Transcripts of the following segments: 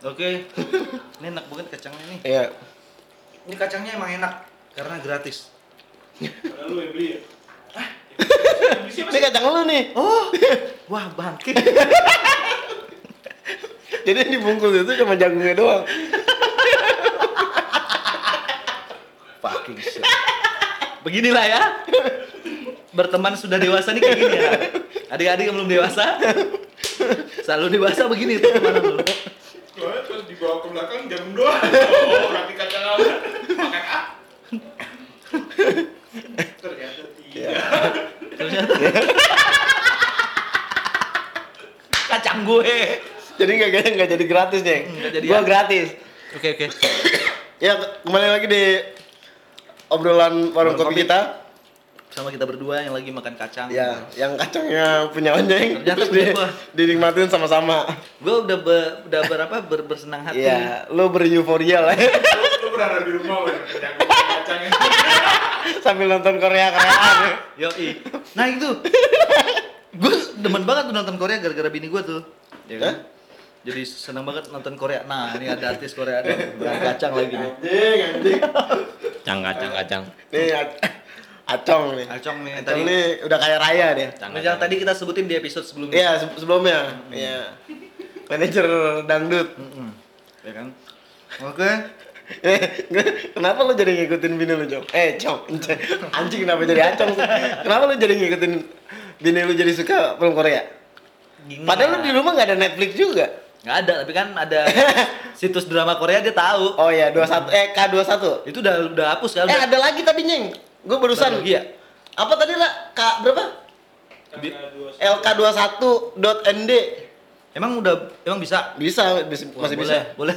Oke. Ini enak banget kacangnya nih. Iya. Ini kacangnya emang enak karena gratis. Karena lu yang beli ya? Ini kacang lu nih. Oh, wah bangke. Jadi yang dibungkus itu cuma jagungnya doang. Fucking shit. Beginilah ya. Berteman sudah dewasa nih kayak gini ya. Adik-adik yang belum dewasa. Selalu dewasa begini tuh lu. Soalnya terus dibawa ke belakang jam doang. Oh, berarti kacang apa? Makan ah. Ternyata tidak. Ternyata. Kacang gue. Jadi nggak nggak nggak jadi gratis. Nggak jadi Gua ya? gratis. Oke oke. Ya kembali lagi di obrolan warung Warung kopi kopi. kita. Sama kita berdua yang lagi makan kacang. Ya, yang kacangnya punya onjeng Ternyata terus punya di, gua. dinikmatin sama-sama. Gue udah be- udah berapa ber- bersenang hati. Iya, lu bereuforia lah Lu berada di rumah, kacangnya. sambil nonton Korea Koreaan. Yoi. Nah itu. gue demen banget tuh nonton Korea gara-gara bini gue tuh. Ya kan? Jadi seneng banget nonton Korea. Nah ini ada artis Korea ada makan kacang lagi nih. Anjing, anjing. Kacang, kacang, kacang. Nih Acong nih. Acong nih Acong tadi. nih udah kayak raya dia. Kacang, Yang kacang. tadi kita sebutin di episode sebelumnya. Iya, se- sebelumnya. Iya. Manajer dangdut. Ya kan? Oke. Eh, kenapa lu jadi ngikutin bini lu, Jom? Eh, Jom. Anjing kenapa jadi acong? Kenapa lu jadi ngikutin bini lu jadi suka film Korea? Gini Padahal lu lah. di rumah nggak ada Netflix juga. Nggak ada, tapi kan ada situs drama Korea dia tahu. Oh iya, 21 eh K21. Itu udah udah hapus kan? Eh, ada lagi tadi, Nyeng. Gue barusan. Baru lagi ya? Apa tadi lah? K berapa? Bi- LK21.nd. Emang udah emang bisa? Bisa, bis- Wah, masih boleh, bisa. Boleh.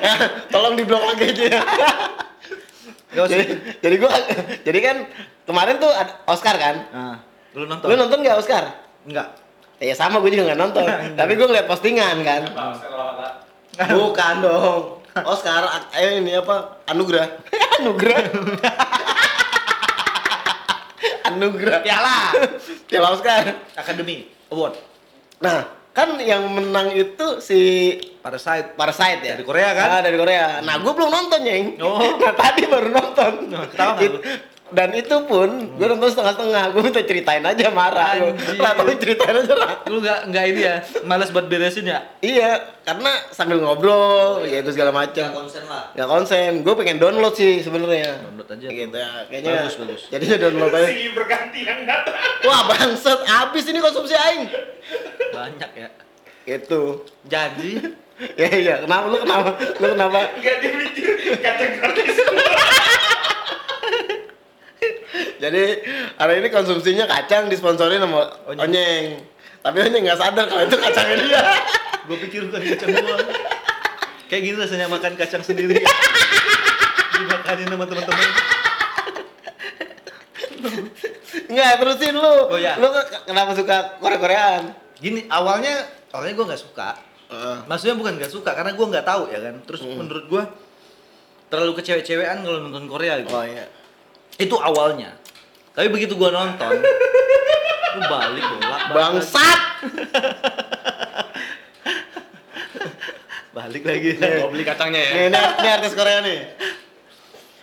Ya, tolong diblok lagi aja ya. Gak usah. jadi, jadi gua jadi kan kemarin tuh ada Oscar kan? Nah, lu nonton? Lu nonton nggak Oscar? Enggak. Ya sama gue juga nggak nonton. Tapi gue ngeliat postingan kan. Bukan dong. Oscar, eh ini apa? Anugerah. Anugerah. Anugerah. Piala Piala Oscar. Academy Award. Nah, kan yang menang itu si Parasite. Parasite ya? Dari Korea kan? Ah, dari Korea. Nah, gue belum nonton, Nyeng. Oh. Nah, tadi baru nonton. Nah, lu? Dan itu pun, gue nonton setengah-setengah. Gue minta ceritain aja, marah. Gue ceritain aja lah. Lu nggak nggak ini ya? Males buat beresin ya? Iya, karena sambil ngobrol, ya itu segala macam. konsen lah. Nggak konsen. Gue pengen download sih sebenarnya. Download aja. Gitu ya, kayaknya. Bagus, bagus. Jadinya download aja. Silih berganti yang datang. Wah, bangsat. Abis ini konsumsi aing. Banyak ya. Gitu. Jadi Ya iya, kenapa lu kenapa? Lu kenapa? Gak dia mikir kacang gratis. Jadi hari ini konsumsinya kacang disponsori sama Onyeng. Onyeng. Tapi Onyeng nggak sadar kalau itu kacangnya dia. gue pikir bukan kacang gua. Kayak gini rasanya makan kacang sendiri. Dimakanin sama teman-teman. Nggak, terusin lu. Oh, iya. Lu ke- kenapa suka Korea-Koreaan? Gini, awalnya awalnya gue nggak suka. Maksudnya bukan nggak suka karena gue nggak tahu ya kan. Terus menurut gue terlalu kecewek-cewekan kalau nonton Korea gitu. Oh iya. Itu awalnya. Tapi begitu gua nonton, lu balik bolak Bangsat. balik lagi. Mau beli kacangnya ya? Nih, ini, ini artis Korea nih.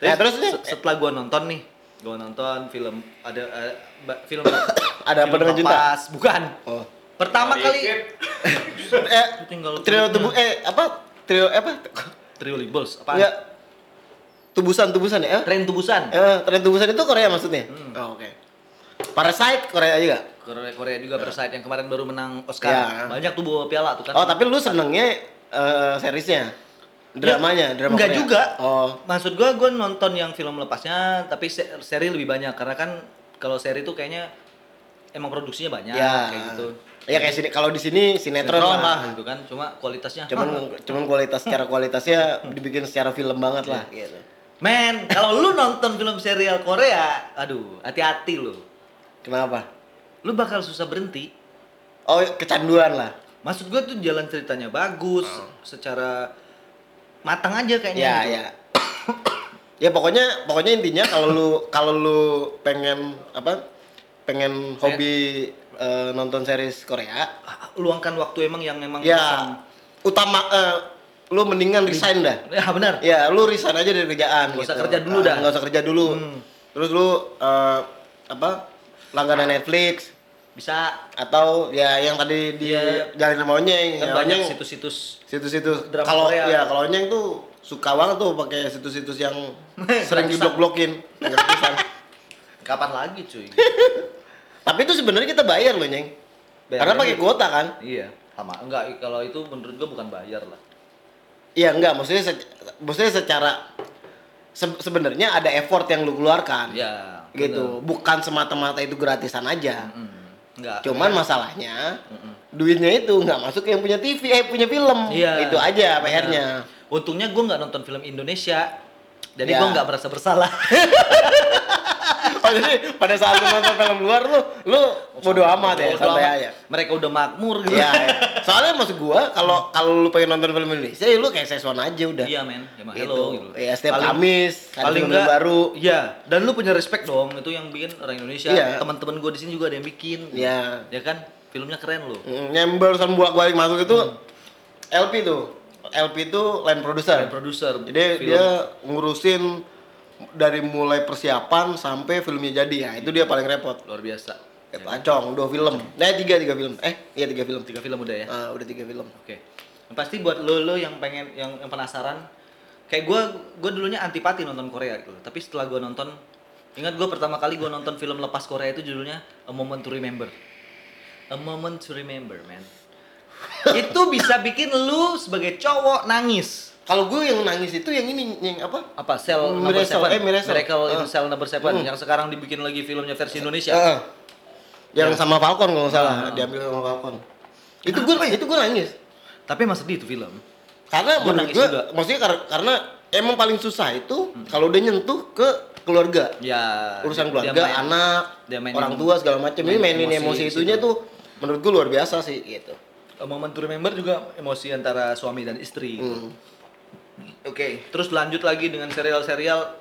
Ya, terus nih. se- setelah gua nonton nih, gua nonton film ada eh, ba- film Ada apa film dengan cinta? Bukan. Oh. Pertama kali Eh, tinggal trio tubuh eh apa? Trio eh, apa? Trio Libels apa? Ya. Tubusan-tubusan ya? Tren tubusan. Eh, tren tubusan itu Korea maksudnya? Hmm. Oh, oke. Parasite Korea juga. Korea, Korea juga Parasite yang kemarin baru menang Oscar. Ya. Banyak tuh bawa piala tuh kan. Oh, tapi lu senengnya eh, seriesnya? Dramanya, drama Enggak Korea? juga. Oh. Maksud gua gua nonton yang film lepasnya tapi se- seri lebih banyak karena kan kalau seri tuh kayaknya emang produksinya banyak Ya. kayak gitu. Ya kayak sini kalau di sini sinetron, Sinetron lah. gitu kan, cuma kualitasnya Cuman cuman kualitas secara kualitasnya dibikin secara film banget lah gitu. Men, kalau lu nonton film serial Korea, aduh, hati-hati lu. Kenapa? Lu bakal susah berhenti. Oh, kecanduan lah. Maksud gua tuh jalan ceritanya bagus, secara matang aja kayaknya. Ya, gitu. ya. ya pokoknya pokoknya intinya kalau lu kalau lu pengen apa? Pengen hobi eh, nonton series Korea, Luangkan waktu emang yang emang ya utama eh, lu mendingan resign dah. Ya benar. Ya, lu resign aja dari kerjaan. Nggak usah gitu. kerja dulu Ah, dah. Nggak usah kerja dulu. Hmm. Terus lu eh, apa? Langganan Netflix Bisa atau ya yang tadi di Iya. Jalan sama Onyeng. kan Ya, banyak situs-situs situs-situs kalau ya kalau Onyeng tuh suka banget tuh pakai situs-situs yang sering diblok-blokin. Kapan lagi cuy? Tapi itu sebenarnya kita bayar loh, Nyeng. Bayar Karena pakai kuota kan? iya. Sama enggak kalau itu menurut gua bukan bayar lah. Iya enggak, maksudnya se- maksudnya secara se- sebenarnya ada effort yang lu keluarkan. Ya. Gitu. Bukan semata-mata itu gratisan aja. Enggak. Cuman masalahnya duitnya itu nggak masuk yang punya TV, eh punya film. Iya. Itu aja. PR-nya. Untungnya gua nggak nonton film Indonesia. Jadi Ya. gua nggak merasa bersalah. Jadi pada saat lu nonton film luar lu lu bodo amat ya, santai amat. aja. Mereka udah makmur gitu. Iya, iya. Soalnya maksud gua kalau kalau lu pengen nonton film Indonesia ya lu kayak sesuatu aja udah. Iya men, emang Gitu. hello gitu. Iya, setiap Paling- Kamis paling enggak baru. Iya, dan lu punya respect dong, itu yang bikin orang Indonesia. Iya. Teman-teman gua di sini juga ada yang bikin. Iya. Ya kan? Filmnya keren loh. Mm, Nyembel sama bolak-balik masuk itu LP tuh. LP itu line producer. Line producer. Jadi film. dia ngurusin dari mulai persiapan sampai filmnya jadi ya. Itu dia paling repot. luar biasa. Kayak Pacong, dua film. Eh tiga tiga film. Eh iya tiga film. Tiga film udah ya. Ah, udah tiga film. Oke. Yang Pasti buat lo lo yang pengen yang, yang penasaran kayak gua gua dulunya antipati nonton Korea gitu. Tapi setelah gua nonton ingat gua pertama kali gua nonton film lepas Korea itu judulnya A Moment to Remember. A Moment to Remember, man. itu bisa bikin lu sebagai cowok nangis. Kalau gue yang nangis itu yang ini yang apa? Apa Cell Number Seven? eh, Miracle. Miracle in Ah. Cell Number Seven Hmm. yang sekarang dibikin lagi filmnya versi Indonesia. Heeh. Yang sama Falcon kalau nggak salah, Ah. diambil sama Falcon. Itu gue itu gue nangis. Tapi emang sedih itu film. Karena Gua menurut nangis gue, juga. maksudnya kar- karena emang paling susah itu kalau udah nyentuh ke keluarga. Ya. Urusan dia keluarga, main- anak, dia mainin- orang tua segala macam. Ini mainin emosi, emosi di itunya situ. tuh menurut gue luar biasa sih gitu. A Moment to Remember juga emosi antara suami dan istri. Hmm. Oke, terus lanjut lagi dengan serial-serial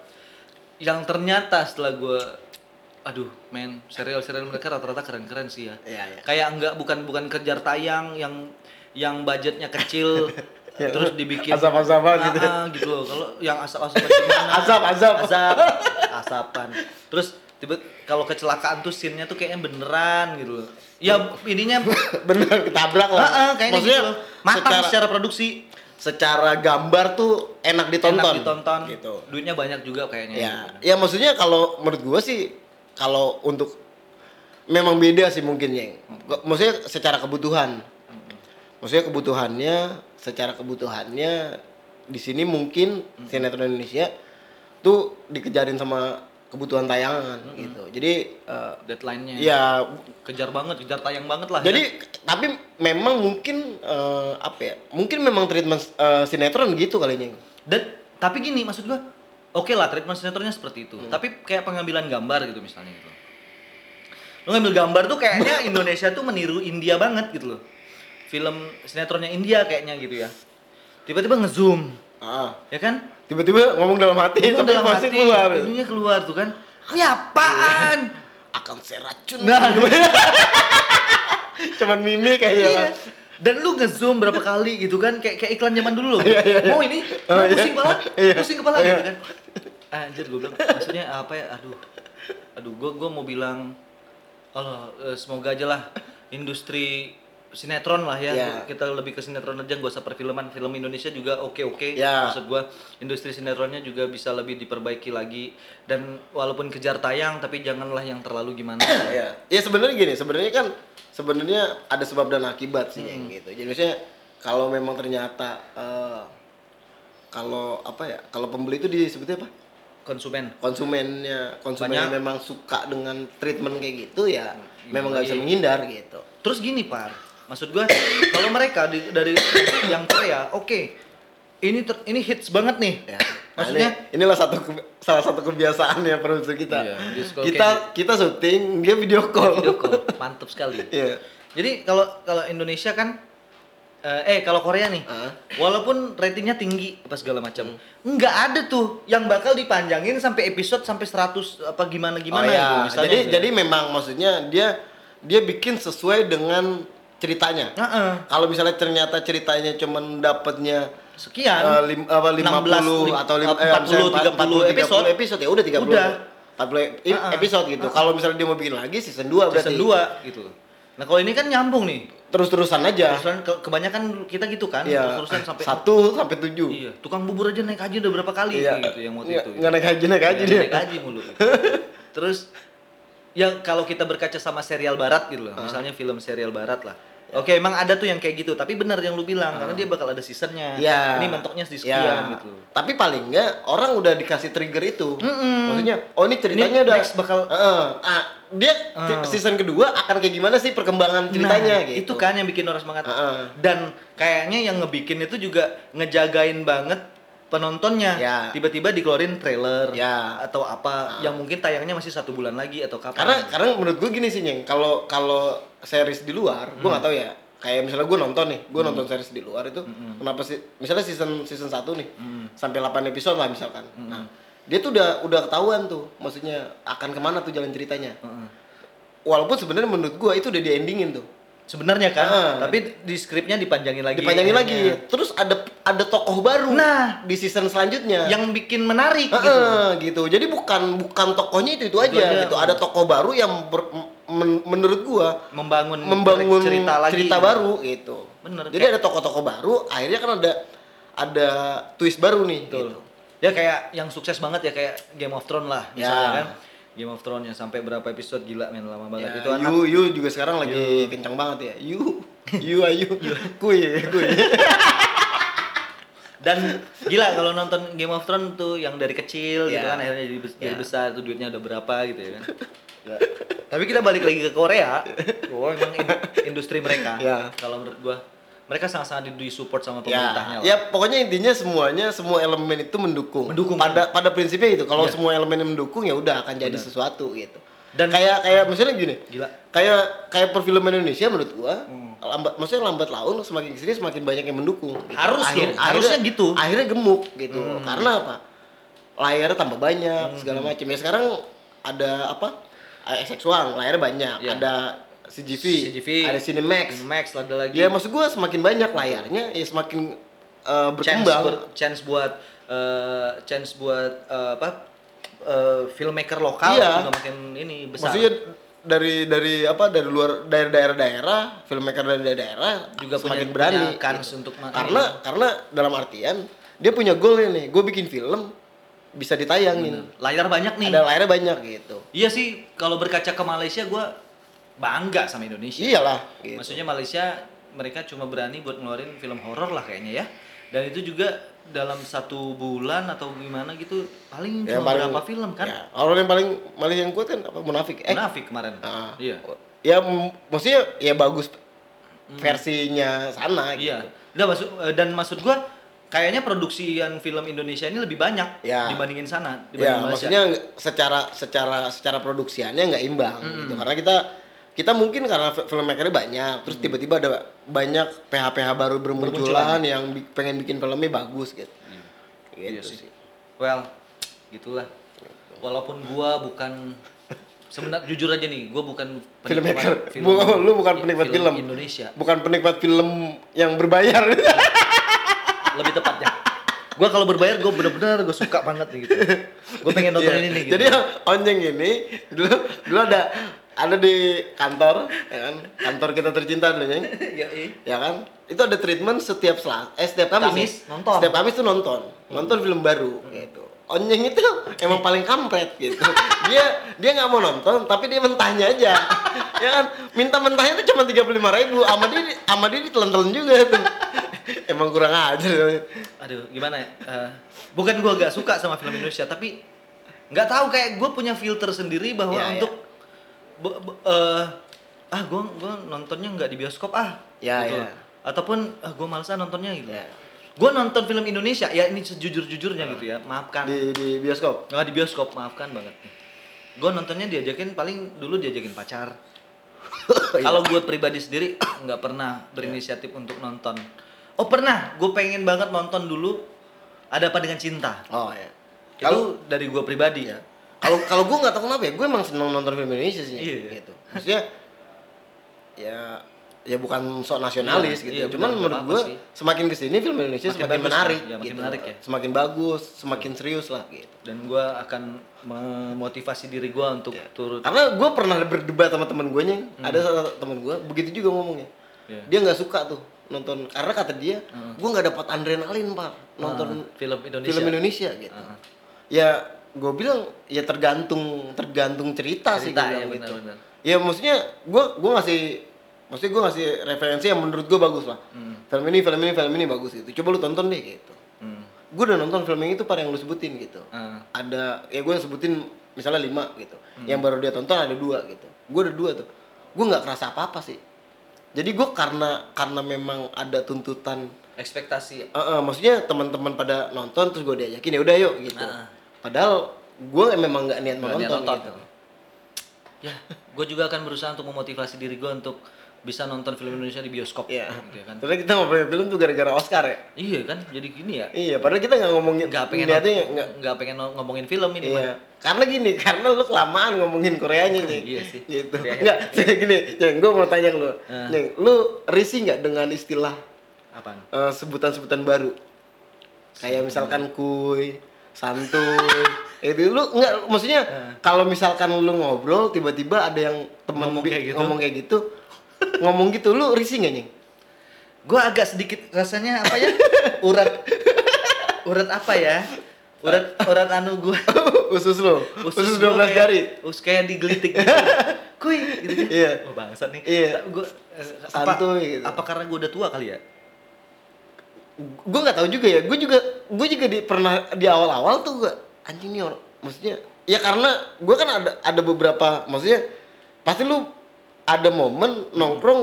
yang ternyata setelah gue, aduh, men, serial-serial mereka rata-rata keren-keren sih ya. Iya, iya. Kayak enggak bukan bukan kejar tayang yang yang budgetnya kecil, Ya, terus dibikin asap-asapan gitu. Ah, ah, gitu loh. Kalau yang? Azab, azab. asap, asapan. Terus tiba kalau kecelakaan tuh scene-nya tuh kayaknya beneran gitu loh. Ya ininya Bener ketabrak lah. Ah, ah, kayaknya Maksudnya gitu loh. Matang secara, secara produksi. Secara gambar tuh enak ditonton. Enak ditonton. Gitu. Duitnya banyak juga kayaknya. Ya, ya maksudnya kalau menurut gua sih kalau untuk memang beda sih mungkin yang maksudnya secara kebutuhan. Maksudnya kebutuhannya secara kebutuhannya di sini mungkin sinetron Indonesia tuh dikejarin sama kebutuhan tayangan gitu. Jadi eh, Deadline-nya. ya Kejar banget, kejar tayang banget lah. jadi tapi memang mungkin eh, apa ya? Mungkin memang treatment eh, sinetron gitu kali Nyeng. Dan tapi gini maksud gua, oke lah treatment sinetronnya seperti itu. Hmm. Tapi kayak pengambilan gambar gitu misalnya gitu. Lu ngambil gambar tuh kayaknya Indonesia tuh meniru India banget gitu loh. Film sinetronnya India kayaknya gitu ya. Tiba-tiba ngezoom, Ah. ya kan? Tiba-tiba ngomong dalam hati Itu tapi dalam hati, keluar. ininya keluar tuh kan. Ini apaan? Akan saya racun. Nah, cuman mimik kayaknya. Iya. kan. Dan lu nge-zoom berapa kali gitu kan kayak kayak iklan zaman dulu loh. Mau ini, Oh, mau iya. pusing kepala, Iya. pusing kepala Iya. gitu kan. Anjir gue bilang, maksudnya apa ya? Aduh. Aduh, gua gua mau bilang Allah, eh, semoga aja lah industri sinetron lah ya. Iya. Kita lebih ke sinetron aja gak usah perfilman. Film Indonesia juga oke-oke. Iya. Maksud gua industri sinetronnya juga bisa lebih diperbaiki lagi dan walaupun kejar tayang tapi janganlah yang terlalu gimana. Ya, ya sebenarnya gini, sebenarnya kan sebenarnya ada sebab dan akibat sih Hmm. gitu. Jadi maksudnya kalau memang ternyata eh, kalau apa ya, kalau pembeli itu disebutnya apa? Konsumen. Konsumennya, konsumennya Banyak. memang suka dengan treatment kayak gitu ya, Hmm, memang nggak bisa iya. menghindar gitu. Terus gini par, maksud gua kalau mereka di- dari yang Korea, oke, ini ter- ini hits banget nih. Ya. Maksudnya ini- inilah satu ke- salah satu kebiasaannya produser kita. Iya, dia suka kita kita syuting, dia video call. video call, mantep sekali. Iya. Jadi kalau kalau Indonesia kan, eh, eh kalau Korea nih, Ah. walaupun ratingnya tinggi apa segala macam, nggak ada tuh yang bakal dipanjangin sampai episode sampai 100 apa gimana gimana oh, gitu, misalnya jadi gitu. jadi memang maksudnya dia dia bikin sesuai dengan ceritanya. Heeh. Kalau misalnya ternyata ceritanya cuman dapatnya Sekian. eh, lim, apa 50 16, atau lim, eh, 40, misalnya 30 episode. episode ya udah 30 Udah. 40 i- Ah, ah. episode gitu. Kalau misalnya dia mau bikin lagi season 2 berarti season 2 gitu. Nah, kalau ini kan nyambung nih. terus-terusan aja. Terusan ke- kebanyakan kita gitu kan, Iya. terusan sampai Satu sampai tujuh. Iya, tukang bubur aja naik haji udah berapa kali Iya. gitu yang waktu Nggak- itu. nggak naik haji, naik haji Iya, dia. Naik haji mulu. gitu. Terus ya kalau kita berkaca sama serial barat gitu loh, misalnya film serial barat lah. Oke, emang ada tuh yang kayak gitu, tapi benar yang lu bilang karena dia bakal ada seasonnya. Iya. Ini mentoknya di sekian Iya. gitu. Tapi paling enggak orang udah dikasih trigger itu. Mm-mm. Maksudnya, oh ini ceritanya Ini udah next bakal- Heeh. ah, dia Ah. season kedua akan kayak gimana sih perkembangan ceritanya Nah, gitu. Itu kan yang bikin orang semangat. Heeh. Dan kayaknya yang ngebikin itu juga ngejagain banget penontonnya. Ya. Tiba-tiba dikeluarin trailer Ya. atau apa yang mungkin tayangnya masih satu bulan lagi atau kapan. Karena karena menurut gue gini sih, Nyeng. Kalau kalau series di luar, gue Hmm. nggak tahu ya. Kayak misalnya gue nonton nih, gue nonton series di luar itu, kenapa sih? Misalnya season season 1 nih, Hmm. sampai 8 episode lah misalkan. Nah, dia tuh udah udah ketahuan tuh, maksudnya akan ke mana tuh jalan ceritanya. Heeh. Walaupun sebenarnya menurut gue itu udah di endingin tuh. Sebenarnya kan, Ah. tapi di skripnya dipanjangin lagi. dipanjangin lagi akhirnya. terus ada ada tokoh baru Nah. di season selanjutnya Yang bikin menarik Heeh, gitu. gitu jadi bukan bukan tokohnya itu itu aja, aja. gitu ada tokoh baru yang ber- men- menurut gua Membangun membangun cerita lagi. baru gitu Bener, jadi kayak- ada tokoh-tokoh baru akhirnya kan ada ada twist baru nih Betul. gitu. Ya kayak yang sukses banget ya kayak Game of Thrones lah misalnya Ya. kan. Game of Thrones yang sampai berapa episode gila men lama banget. Ya, itu anak you, you juga sekarang lagi kencang banget ya you you ayu kuy kuy dan gila kalau nonton Game of Thrones tuh yang dari kecil gitu Ya. kan akhirnya jadi, bes- jadi Ya. besar tuh duitnya udah berapa gitu ya kan. Ya. Tapi kita balik lagi ke Korea. Oh, emang in- industri mereka. Ya. Kalau menurut gua mereka sangat-sangat di support sama ya, pemerintahnya lah. ya pokoknya intinya semuanya semua elemen itu mendukung. Mendukung. Pada pada prinsipnya itu kalau Iya. semua elemen mendukung ya udah akan jadi Benar. sesuatu gitu. Dan- kayak kayak misalnya gini, Gila. kayak kayak perfilman Indonesia menurut gua Hmm. lambat maksudnya lambat laun semakin ke sini semakin banyak yang mendukung. gitu. Harus dong, harusnya gitu. Akhirnya gemuk gitu. Hmm. Karena apa? Layarnya tambah banyak segala macam. Ya sekarang ada apa? XX1 layarnya banyak. Iya. Ada CGV, CGV, ada Cinemax. Max ada lagi. Ya maksud gua semakin banyak layarnya ya semakin uh, chance berkembang. buat chance buat eh, chance buat eh, apa eh, filmmaker lokal Iya. juga makin ini besar. Maksudnya dari dari apa dari luar dari daerah-daerah filmmaker dari daerah juga semakin punya, berani punya kans gitu. untuk karena karena dalam artian dia punya goal nih gue bikin film bisa ditayangin layar banyak nih. ada layarnya banyak gitu Iya sih, kalau berkaca ke Malaysia gua bangga sama Indonesia. iyalah gitu. Maksudnya Malaysia mereka cuma berani buat ngeluarin film horor lah kayaknya ya. Dan itu juga dalam satu bulan atau gimana gitu paling Yang cuma berapa film kan? ya, orang yang paling Malaysia yang kuat kan apa munafik eh Munafik kemarin. ah. Iya. ya maksudnya ya bagus versinya sana gitu. Iya. Udah maksud eh, dan maksud gua kayaknya produksian film Indonesia ini lebih banyak Ya. dibandingin sana, Ya, dibanding Malaysia. maksudnya secara secara secara produksiannya nggak imbang gitu. Karena kita kita mungkin karena fi- filmmakernya banyak, terus tiba-tiba ada banyak PH-PH baru bermunculan yang bi- pengen bikin filmnya bagus gitu. Iya Gitu sih. sih. Well, gitulah. Walaupun gua bukan sebenarnya jujur aja nih, gua bukan Filmmaker. penikmat Bu- lu bukan penikmat film. Indonesia. Bukan penikmat film yang berbayar. Lebih tepatnya. Gua kalau berbayar gua bener-bener gua suka banget nih gitu. Gua pengen nonton Iya. ini nih gitu. Jadi onjeng ini dulu dulu ada ada di kantor, ya kan? Kantor kita tercinta dulu, ya, ya kan? Itu ada treatment setiap selat eh setiap Kamis, Kamis, ya? nonton. setiap Kamis tuh nonton. Nonton film baru gitu. Onjeng itu emang paling kampret gitu. Dia dia nggak mau nonton tapi dia mentahnya aja. Ya kan? Minta mentahnya tuh cuma tiga puluh lima ribu sama dia sama dia ditelan-telan juga tuh. Emang kurang ajar. Aduh, gimana ya? Eh, bukan gua gak suka sama film Indonesia, tapi nggak tahu kayak gue punya filter sendiri bahwa Ya, ya. Eh, ah gua gua nontonnya nggak di bioskop ah. Ya, gitu. ya. Ataupun ah gua males ah nontonnya gitu. Ya. Gue nonton film Indonesia, ya ini sejujur-jujurnya gitu ya, maafkan. di di bioskop Nggak di bioskop, maafkan banget. Gue nontonnya diajakin paling dulu diajakin pacar. Iya. Kalau gue pribadi sendiri nggak pernah berinisiatif untuk nonton. Oh pernah, gue pengen banget nonton dulu. Ada apa dengan cinta? oh ya Itu kalau dari gue pribadi ya kalau kalau gue nggak tahu kenapa ya gue emang seneng nonton film Indonesia sih Iya. gitu maksudnya ya ya bukan sok nasionalis Iya, gitu. iya, Cuman menurut sih. semakin ke sini film Indonesia Makin semakin bagus, menarik, ya, makin gitu. menarik ya. Semakin bagus, semakin serius lah gitu. Dan gue akan memotivasi diri gue untuk Iya. turut. Karena gue pernah berdebat sama temen gue nya, ada salah satu temen gue begitu juga ngomongnya. Hmm. Iya. Dia nggak suka tuh nonton karena kata dia, Hmm. gue nggak dapat adrenalin pak nonton Ah, film Indonesia. film Indonesia gitu. Ah. Ya gue bilang ya tergantung tergantung cerita, sih Cerita, gue ya, bilang gitu. benar-benar. Ya maksudnya gue gue ngasih maksudnya gue ngasih referensi yang menurut gue bagus lah. Hmm. Film ini film ini film ini bagus gitu. Coba lu tonton deh gitu. Hmm. Gue udah nonton film yang itu par yang lu sebutin gitu Ah. ada ya gue sebutin misalnya lima gitu Hmm. yang baru dia tonton ada dua gitu gue ada dua tuh gue nggak kerasa apa apa sih jadi gue karena karena memang ada tuntutan Ekspektasi. eh, eh, maksudnya teman-teman pada nonton terus gue diajakin ya udah yuk gitu Ah. Padahal gue memang nggak niat Nggak niat menonton nonton. gitu Ya, gue juga akan berusaha untuk memotivasi diri gue untuk bisa nonton film Indonesia di bioskop. Iya. Gitu ya kan. Terus kita ngobrolin film tuh gara-gara Oscar ya. Iya kan, jadi gini ya. Iya, padahal kita nggak ngomongin Nggak pengen niatnya nggak nggak nggak pengen ngomongin film ini. Iya. Karena gini, karena lu kelamaan ngomongin Koreanya nih. Iya sih. Gitu. Iya, iya. Enggak, gini, Nyeng, gue mau tanya ke lu. Nyeng, lu risih nggak dengan istilah Man. Apaan? eh, sebutan-sebutan baru? Kayak misalkan kuy, santuy. itu lu enggak maksudnya Eh. kalau misalkan lu ngobrol tiba-tiba ada yang temen Ngomong kayak gitu. ngomong kayak gitu, ngomong gitu lu risih nggak, Nyeng? Gue agak sedikit rasanya apa ya? urat urat apa ya? Urat urat anu gue. Usus lu. Usus, 12 gua kayak- jari. Us kayak digelitik gitu. Kuy gitu kan. Iya. Oh bangsat nih. Iya. Gue Santuy gitu. Apa karena gue udah tua kali ya? Gue nggak tahu juga ya gue juga gue juga di pernah di awal-awal tuh gue anjing nih orang maksudnya ya karena gue kan ada ada beberapa maksudnya pasti lu ada momen nongkrong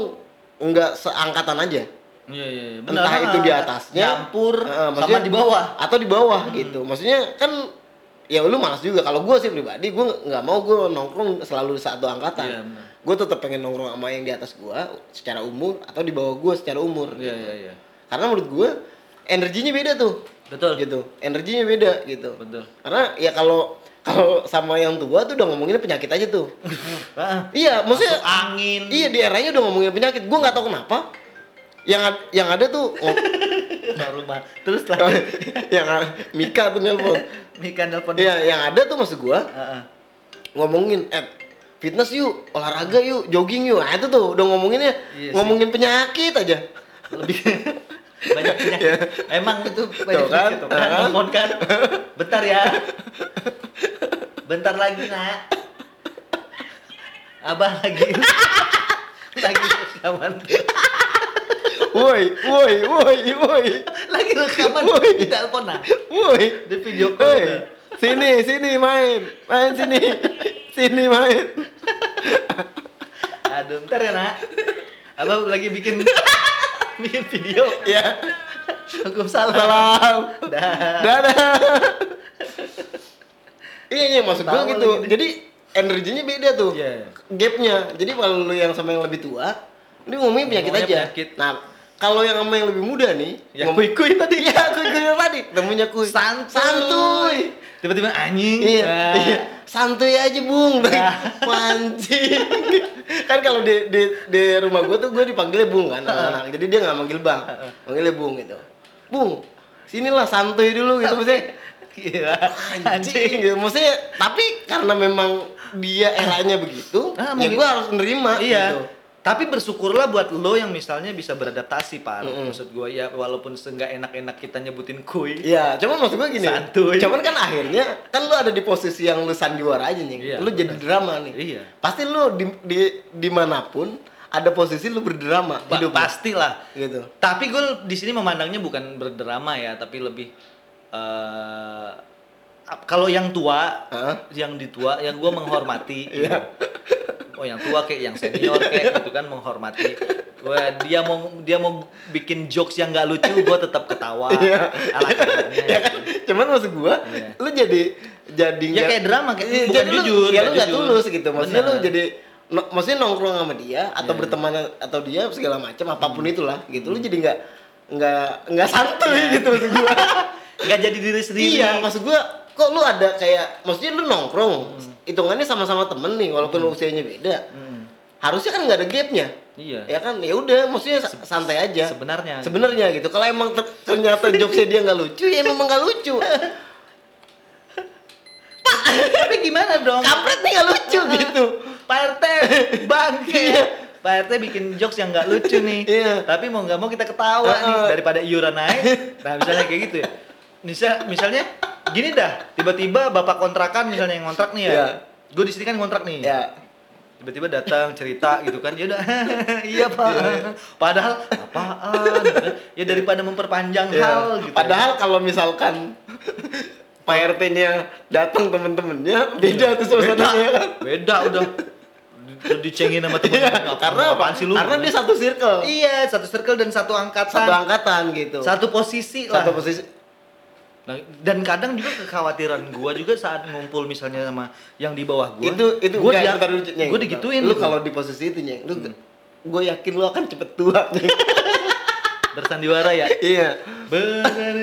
nggak seangkatan aja Iya iya. iya. entah itu di atasnya nyampur eh, sama di bawah. atau di bawah gitu maksudnya kan ya lu malas juga kalau gue sih pribadi gue nggak mau gue nongkrong selalu di satu angkatan Iya, benar. gue tetap pengen nongkrong sama yang di atas gue secara umur atau di bawah gue secara umur Iya iya iya. Karena menurut gue energinya beda tuh Betul. gitu energinya beda gitu Betul. karena ya kalau kalau sama yang tua tuh udah ngomongin penyakit aja tuh Ah, iya maksudnya angin. iya di eranya udah ngomongin penyakit gue nggak tahu kenapa yang yang ada tuh Baru mah. Terus lah. yang a- Mika tuh nelpon Mika nelpon. iya yang ada tuh maksud gue Heeh. ngomongin eh fitness yuk olahraga yuk jogging yuk nah itu tuh udah ngomonginnya Iya ngomongin penyakit aja lebih banyak penyakit. Emang itu banyak Tuh kan, penyakit kan, kan. Kan. Bentar ya. Bentar lagi, Nak. Abah lagi. lagi rekaman. woi woi woi woi Lagi rekaman Woi. di telepon, Nak. woi Di video call. Hei, sini, sini main, main sini, sini main. Aduh, bentar ya, Nak. Abah lagi bikin bikin video. Ya, Waalaikumsalam. salam. Dah. Dadah. Iya, iya maksud Tawa gitu. Jadi energinya beda tuh. Iya. Gapnya. Jadi kalau lu yang sama yang lebih tua, ini ngomongin penyakit aja. penyakit. Nah, kalau yang sama yang lebih muda nih, Ya, ngomong- kuy-kuy tadi. Iya, kuy-kuy yang tadi. Temunya kuy. Santuy. Santuy. Tiba-tiba anjing. Iya, Nah. iya. Santuy aja, Bung. Nah. Mancing. kan kalau di, di di rumah gue tuh gue dipanggilnya Bung kan anak-anak. Jadi dia nggak manggil Bang. Manggilnya Bung gitu. Bung, sinilah santuy dulu gitu maksudnya. Gila. Anjing gitu. Maksudnya tapi karena memang dia eranya begitu, Ah, ya gue harus nerima Iya. gitu. Tapi bersyukurlah buat lo yang misalnya bisa beradaptasi, Pak. Mm-mm. Maksud gua ya walaupun seenggak enak-enak kita nyebutin kuy. Iya, cuman maksud gue gini. Santuy. Cuman kan akhirnya kan lu ada di posisi yang lu sandiwara aja nih. Iya, lu jadi drama nih. Iya. Pasti lu di, di di mana pun ada posisi lu berdrama Ba- hidup lu. pastilah. gitu. Tapi gue di sini memandangnya bukan berdrama ya, tapi lebih eh ap- kalau yang tua, Hah? yang ditua, yang gue menghormati. gitu. Oh yang tua kayak yang senior kayak gitu kan menghormati. Gue dia mau dia mau bikin jokes yang nggak lucu, gue tetap ketawa. Iya. Ala kadarnya, ya kan? gitu. Cuman maksud gua, Iya. lu jadi jadi Ya kayak drama, kayak- Iya, bukan jadi lu- jujur, Ya nggak lu nggak tulus gitu. Maksudnya lu Benar. jadi no- maksudnya nongkrong sama dia atau Iya. berteman atau dia segala macam apa pun itulah gitu. Lu jadi nggak nggak nggak santuy gitu maksud gua. Nggak jadi diri sendiri. Iya, maksud gua kok lu ada kayak maksudnya lu nongkrong hitungannya sama-sama temen nih walaupun usianya beda. Hmm. Harusnya kan nggak ada gapnya. Iya. Ya kan, ya udah, maksudnya sa- santai aja. Sebenarnya. Sebenarnya gitu. Kalau emang ter- ternyata jokesnya dia nggak lucu, ya memang nggak lucu. Tapi gimana dong? Kampret nih nggak lucu gitu. Pak RT bangke. Pak RT bikin jokes yang nggak lucu nih. Iya. Tapi mau nggak mau kita ketawa nih Heeh. daripada iuran naik. Nah misalnya kayak gitu ya. Misal, misalnya gini dah, tiba-tiba bapak kontrakan misalnya yang kontrak nih ya. Iya. Gue di sini kan kontrak nih. Ya, Tiba-tiba datang cerita gitu kan. Ya udah, iya Pak. Padahal apaan? gitu kan. Ya daripada memperpanjang ya. hal gitu. Padahal kalau misalkan Pak RT-nya datang temen-temennya beda tuh suasananya kan. beda udah dicengin sama temen Iya, karena apa? apaan sih lu Karena dia satu circle, iya satu circle dan satu angkatan satu angkatan gitu. satu posisi lah Satu posisi. Nah, dan kadang juga kekhawatiran gua juga saat ngumpul misalnya sama yang di bawah gua itu itu gua enggak, dia, Nyeng. gua digituin Lu gitu. kalau di posisi itu, Nyeng, lu gue yakin lu akan cepet tua. Bersandiwara ya iya. benar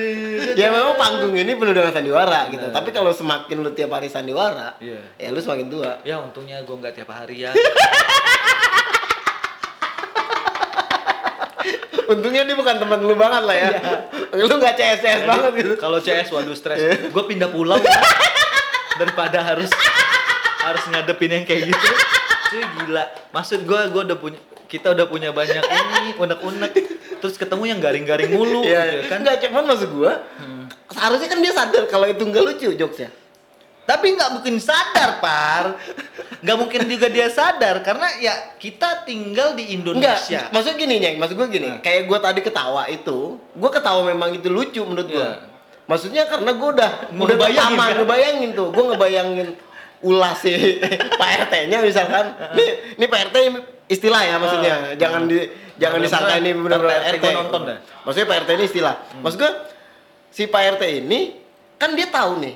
Ya memang panggung ini penuh dengan sandiwara gitu. Tapi kalau semakin lu tiap hari sandiwara, Iya. ya lu semakin tua. ya untungnya gua nggak tiap hari ya Untungnya dia bukan teman lu banget lah ya. Iya. lu nggak CS-CS banget gitu. kalau CS waduh stres Iya. gua pindah pulau daripada harus harus ngadepin yang kayak gitu cuy gila maksud gua gua udah punya kita udah punya banyak ini unek-unek terus ketemu yang garing-garing mulu Iya, gitu ya kan Enggak cuman maksud gua, Hmm. seharusnya kan dia sadar kalau itu nggak lucu jokesnya. tapi nggak mungkin sadar par nggak mungkin juga dia sadar karena ya kita tinggal di Enggak, Indonesia maksud gini Nyeng, maksud gua gini, Nah. kayak gua tadi ketawa itu, gua ketawa memang itu lucu menurut gua. Iya. Maksudnya karena gua udah udah ngebayangin, kan? ngebayangin tuh, gua ngebayangin ulas si Pak RT-nya misalkan. Nih, ini Pak RT istilah ya maksudnya. Jangan di jangan Nah, disangka ini benar-benar Pak RT nonton dah. Maksudnya Pak RT ini istilah. Maksud gua si Pak RT ini kan dia tahu nih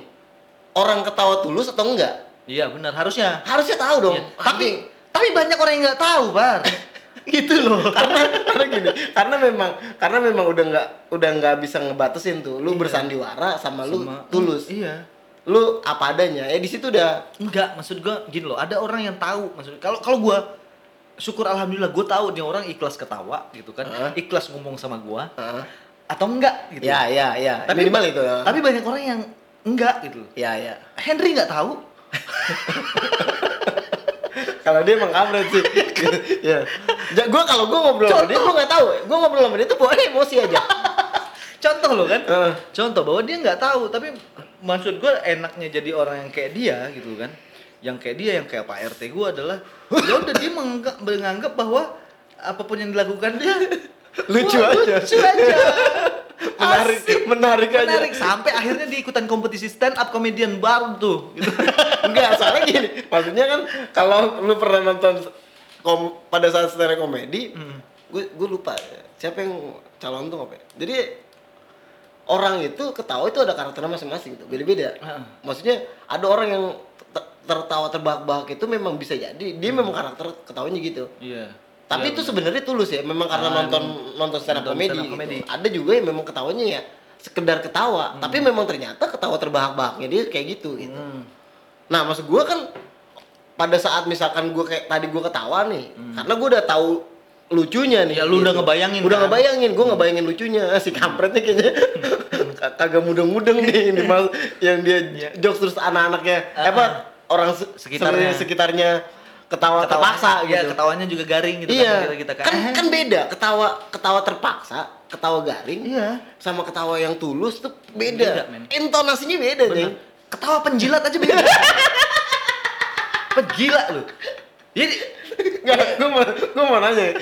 orang ketawa tulus atau enggak. Iya benar. Harusnya. Harusnya tahu dong. Iya. tapi tapi banyak orang yang nggak tahu par gitu loh. Karena karena gini karena memang karena memang udah nggak udah nggak bisa ngebatasin tuh. Lu Iya. bersandiwara sama, lu Sama- tulus. Iya. Lu apa adanya. Ya di situ udah Enggak, maksud gua gini loh, ada orang yang tahu. Maksud kalau kalau gua syukur alhamdulillah gua tahu nih orang ikhlas ketawa gitu kan. Heeh. Ikhlas ngomong sama gua. Heeh. atau enggak gitu. ya ya ya. Tapi- minimal itu ya. Tapi banyak orang yang enggak gitu ya ya. Henry nggak tahu. kalau dia emang kampret sih ya ja, gua kalau gua ngobrol sama dia gua nggak tahu gua ngobrol sama dia tuh bawa emosi aja Contoh loh kan? Heeh. Contoh bahwa dia nggak tahu, tapi maksud gua enaknya jadi orang yang kayak dia gitu kan. Yang kayak dia yang kayak Pak RT gua adalah ya udah dia menganggap, menganggap bahwa apa pun yang dilakukan dia lucu wah, aja Lucu aja. Menarik Asik. menarik aja menarik sampai akhirnya di ikutan kompetisi stand up comedian baru tuh gitu. Enggak, soalnya gini, maksudnya kan kalau lu pernah nonton kom pada saat stand up komedi, Hmm. gue gue lupa ya, siapa yang calon tuh apa. Jadi orang itu ketawa itu ada karakternya masing-masing tuh, beda-beda. Heeh. Maksudnya ada orang yang te- tertawa terbahak-bahak itu memang bisa jadi dia memang karakter ketawanya gitu. Iya. Tapi itu sebenarnya tulus ya, memang karena Ah, nonton nonton stand up gitu. comedy. Ada juga yang memang ketawanya ya sekedar ketawa, tapi memang ternyata ketawa terbahak-bahaknya dia kayak gitu gitu. Hmm. Nah, maksud gua kan pada saat misalkan gua kayak tadi gua ketawa nih, karena gua udah tahu lucunya nih. Hmm. Ya, lu udah ngebayangin Udah kan? ngebayangin, gua ngebayangin lucunya. Si kampret nih kayaknya kagak mudeng-mudeng nih ini mal yang dia Iya. jokes terus anak-anaknya Ah, apa orang se- Sekitarnya. sekitarnya ketawa terpaksa ya, gitu. ketawanya juga garing gitu iya. kan kita, kita kan kan beda ketawa ketawa terpaksa, ketawa garing Iya. sama ketawa yang tulus tuh Beda, beda. Intonasinya beda, Bener. nih. Ketawa penjilat aja beda. Penggila lu. Jadi Nggak, gue mau, gue mau nanya,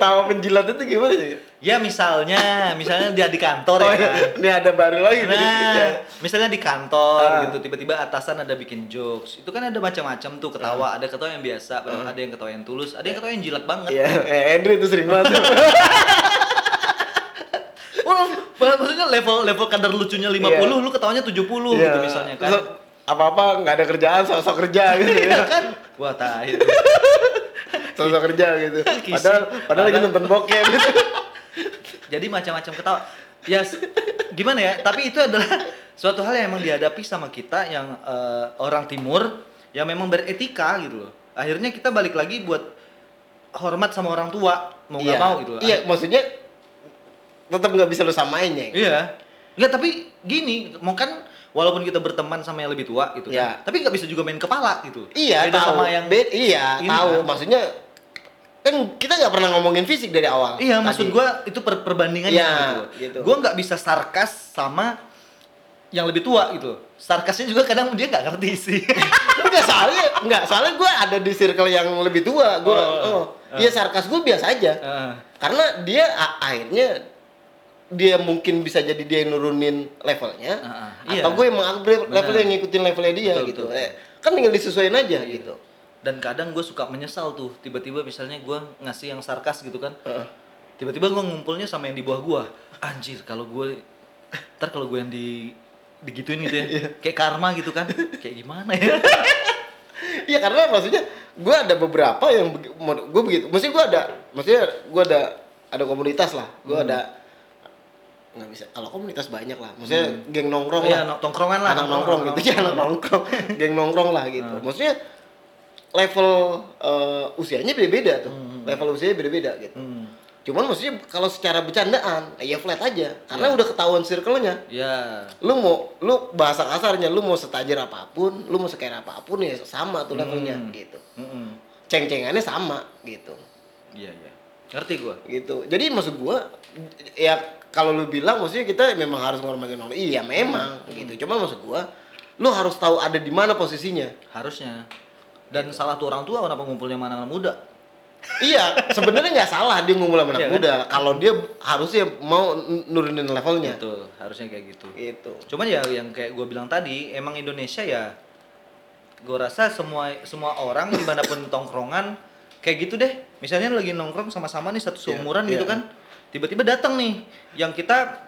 ketawa penjilat itu gimana sih? ya misalnya, misalnya dia di kantor Oh, ya kan. iya. ini ada baru lagi. nih. Ya. Nah, misalnya di kantor Ah. gitu, tiba-tiba atasan ada bikin jokes. Itu kan ada macam-macam tuh ketawa. Ada ketawa yang biasa, ada yang ketawa yang tulus, ada yang ketawa yang jilat banget. Iya, eh, Andrew itu sering banget. Maksudnya level level kadar lucunya 50, Iya. lu ketawanya 70 Iya. gitu misalnya kan. Apa-apa nggak ada kerjaan, sosok kerja gitu Iya ya. kan? Wah, tai. Sosok kerja gitu. Padahal, padahal lagi nonton bokep gitu. Jadi macam-macam ketawa. Ya s- gimana ya? Tapi itu adalah suatu hal yang emang dihadapi sama kita yang eh, orang timur yang memang beretika gitu loh. Akhirnya kita balik lagi buat hormat sama orang tua mau nggak Iya. mau gitu Iya, maksudnya tetap nggak bisa lu samain ya. Iya. Enggak, tapi gini, mau kan walaupun kita berteman sama yang lebih tua gitu Iya. kan. Tapi nggak bisa juga main kepala gitu. Iya, Beda tahu. sama yang Be- iya, tahu. kan. Maksudnya kan kita nggak pernah ngomongin fisik dari awal. Iya, tadi. maksud gua itu per perbandingannya Iya, gitu. gitu. Gua nggak bisa sarkas sama yang lebih tua gitu. Sarkasnya juga kadang dia nggak ngerti sih. enggak soalnya enggak soalnya gue ada di circle yang lebih tua gue Oh. oh, iya sarkas gue biasa aja Heeh. karena dia akhirnya dia mungkin bisa jadi dia yang nurunin levelnya ah. atau Iya. gue emang upgrade levelnya ngikutin levelnya dia Betul, gitu betul. Eh, kan tinggal disesuaikan aja gitu Dan kadang gue suka menyesal tuh, tiba-tiba misalnya gua ngasih yang sarkas gitu kan. Tiba-tiba gua ngumpulnya sama yang di bawah gua. Anjir, kalau gue ntar kalau gue yang di digituin gitu ya, Iya. kayak karma gitu kan, kayak gimana ya? Iya karena maksudnya gue ada beberapa yang gue begitu. Maksudnya gue ada, maksudnya gue ada ada komunitas lah. Gue Hmm. ada nggak bisa. Kalau komunitas banyak lah. Maksudnya geng nongkrong Oh iya, lah. no- tongkrongan lah. anak nongkrong gitu ya anak nongkrong, geng nongkrong lah gitu. Hmm. Maksudnya level eh, usianya beda-beda tuh. Hmm. Level usianya beda-beda gitu. Hmm. Cuman maksudnya kalau secara bercandaan ya flat aja karena Iya. udah ketahuan circle-nya. Ya. Lu mau lu bahasa kasarnya lu mau setajir apa pun, lu mau sekaya apa pun ya sama tuh levelnya Hmm. gitu Mm-mm. ceng-cengannya sama gitu Iya, iya. Ngerti gua. gitu jadi maksud gua ya kalau lu bilang maksudnya kita memang harus menghormati orang iya memang gitu cuma maksud gua lu harus tahu ada di mana posisinya Harusnya. Dan salah tuh orang tua kenapa ngumpulnya sama anak muda? iya sebenarnya nggak salah dia ngumpul sama anak Iya kan? muda kalau dia harusnya mau nurunin levelnya Betul, harusnya kayak gitu. gitu Cuman ya yang kayak gue bilang tadi, emang Indonesia ya gue rasa semua semua orang di mana pun tongkrongan kayak gitu deh. Misalnya lagi nongkrong sama-sama nih satu Iya, seumuran gitu iya. kan, tiba-tiba datang nih yang kita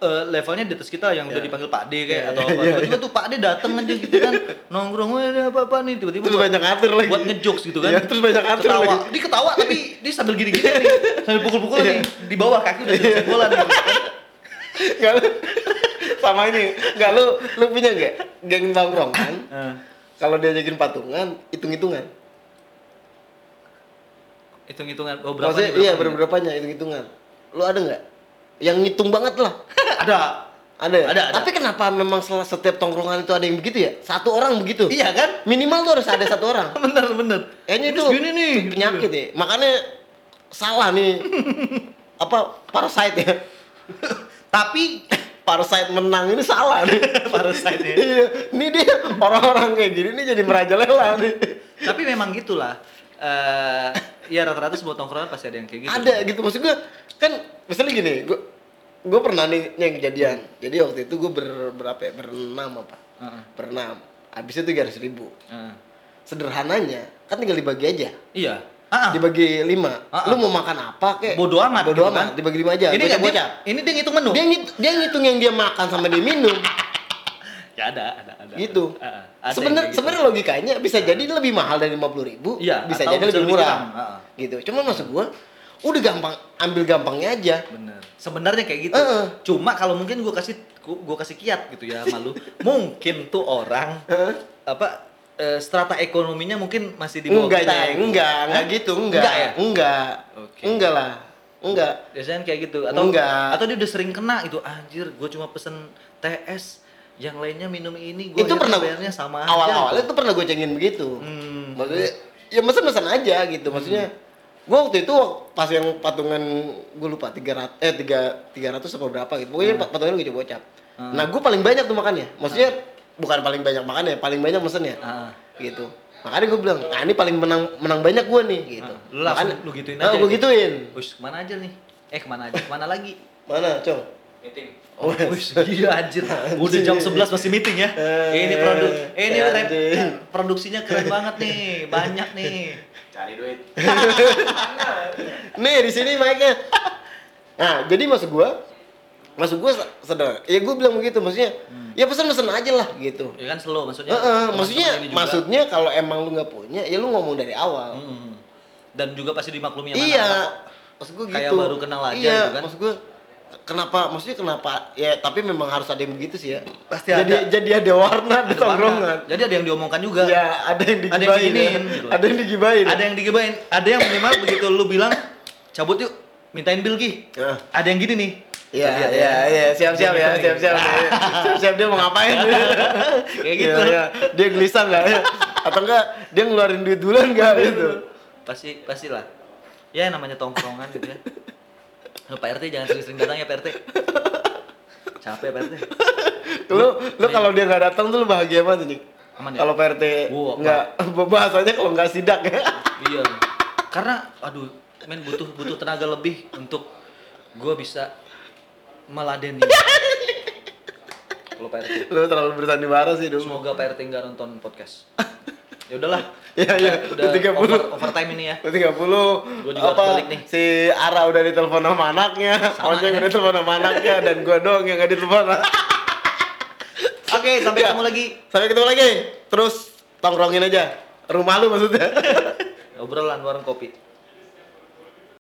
eh, levelnya di atas kita yang udah Iya. dipanggil Pak D kayak Iya, atau iya, apa. iya, Tiba-tiba tuh Pak D datang aja gitu kan, nongkrong "Wah, ini apa-apa nih tiba-tiba terus buat- banyak ngatur lagi buat ngejokes gitu kan. Iya, terus banyak ngatur ketawa. lagi Dia ketawa tapi dia sambil gini-gini nih, sambil pukul-pukul Iya. nih di bawah kaki udah jebolan gitu. Nggak lu sama ini nggak lu lu punya nggak geng nongkrong kan Eh, kalau diajakin patungan hitung-hitungan hitung-hitungan oh berapa Maksudnya nih, iya berapa nih? berapa-berapanya hitung-hitungan. Lu ada nggak? Yang ngitung banget lah. ada Ada ya? Ada, ada. Tapi kenapa memang sel- setiap tongkrongan itu ada yang begitu ya? Satu orang begitu. iya kan Minimal tuh harus ada satu orang. bener bener Kayaknya itu gini nih penyakit ya. Makanya salah nih. Apa parasite ya? tapi Parasite menang ini salah nih. parasite ya Iya, ini dia orang-orang kayak gini nih jadi merajalela nih. tapi memang gitulah eh ya rata-rata semua tongkrongan pasti ada yang kayak gitu. Ada gitu. Maksud gue kan misalnya gini gue gue pernah nih yang kejadian. Jadi waktu itu gue ber, berapa ya? Berenam apa? Heeh, berenam. Habis itu tiga ribu. Heeh. sederhananya kan tinggal dibagi aja. Iya. Ah. dibagi lima. Ah. lu mau makan apa kek? Bodo amat bodo gitu amat. Kan. dibagi lima aja. Ini bocah dia, ini dia ngitung menu. Dia ngit dia ngitung yang dia makan sama dia minum ya ada ada ada gitu Ah, ah. Ada sebenarnya gitu. sebenarnya logikanya bisa jadi lebih mahal dari lima puluh ribu Iya, bisa jadi lebih murah. Ah, ah. gitu cuma maksud gue udah gampang ambil gampangnya aja bener sebenarnya kayak gitu Heeh. cuma kalau mungkin gua kasih gua kasih kiat gitu ya malu mungkin tuh orang Heeh. apa eh, strata ekonominya mungkin masih di bawah enggak kita ya, gitu. enggak, enggak gitu, enggak. Enggak ya? Enggak. Oke. Enggak lah. Enggak. biasanya kayak gitu atau Enggak. atau dia udah sering kena itu anjir gue cuma pesen TS yang lainnya minum ini gue itu pernah bayarnya sama aja awal-awalnya gitu. itu pernah gue cengin begitu. Hmm. Maksudnya ya mesen-mesen aja gitu. Maksudnya gue waktu itu pas yang patungan gue lupa 300 eh 3 300 apa berapa gitu. Pokoknya patungan gue coba bocap. Hmm. Nah, gue paling banyak tuh makannya. Maksudnya bukan paling banyak makannya, paling banyak mesennya. Ah. Gitu. Makanya gue bilang, nah ini paling menang menang banyak gue nih gitu. Ah, lu langsung lu gituin Nah, aja gue gitu. gituin. Wis, ke mana aja nih eh ke mana aja ke mana lagi Mana, Cong? Meeting. Oh, gila anjir. Udah jam 11 masih meeting ya. Eh, ini produk eh, ini anjing. produksinya keren banget nih. Banyak nih. Cari duit. Nih di sini mic-nya. Nah, jadi maksud gua maksud gua se- sederhana. Ya gua bilang begitu maksudnya. Ya pesan-pesan aja lah gitu. Ya kan slow maksudnya. Heeh, teman-teman maksudnya maksudnya kalau emang lu nggak punya, ya lu ngomong dari awal. Hmm. Dan juga pasti dimaklumi iya. Maksud gua gitu. Kayak baru kenal aja iya, gitu kan. Maksud gua kenapa maksudnya kenapa ya tapi memang harus ada yang begitu sih ya Pasti jadi ada. jadi ada warna di Ada tongkrongan Jadi ada yang diomongkan juga. ya ada yang Ada yang digibain diginiin, ya. gitu. ada yang digibain Ada yang digibain, ada yang minimal begitu lu bilang cabut yuk, mintain bill. Ya. Ada yang gini nih. Iya, iya, iya, siap-siap ya, siap-siap. Siap-siap dia mau ngapain? Kayak gitu. Iya, iya. Dia gelisah nggak ya? Atau enggak dia ngeluarin duit duluan nggak gitu? Pasti pastilah. Ya namanya tongkrongan gitu ya. Lu, Pak RT jangan sering-sering datang ya Pak RT. Capek Pak RT. Lu lu kalau dia nggak datang tuh lu bahagia banget nih. Aman ya? Kalau PRT Wah, nggak bahasanya kalau nggak sidak ya. Iya. Karena aduh, men butuh butuh tenaga lebih untuk gua bisa meladeni. Kalau Pak RT. Lu terlalu bersandiwara sih dulu. Semoga Pak RT nggak nonton podcast. Ya udahlah. Iya, iya. Udah 30. over, overtime ini ya. Lu 30 Gua juga harus apa balik nih. si Ara udah ditelepon sama anaknya, Ojek ya. udah ditelepon sama anaknya dan gua doang yang nggak ditelepon. Oke, sampai Iya. ketemu lagi. Sampai ketemu lagi. Terus tongkrongin aja. Rumah lu maksudnya. Obrolan warung kopi.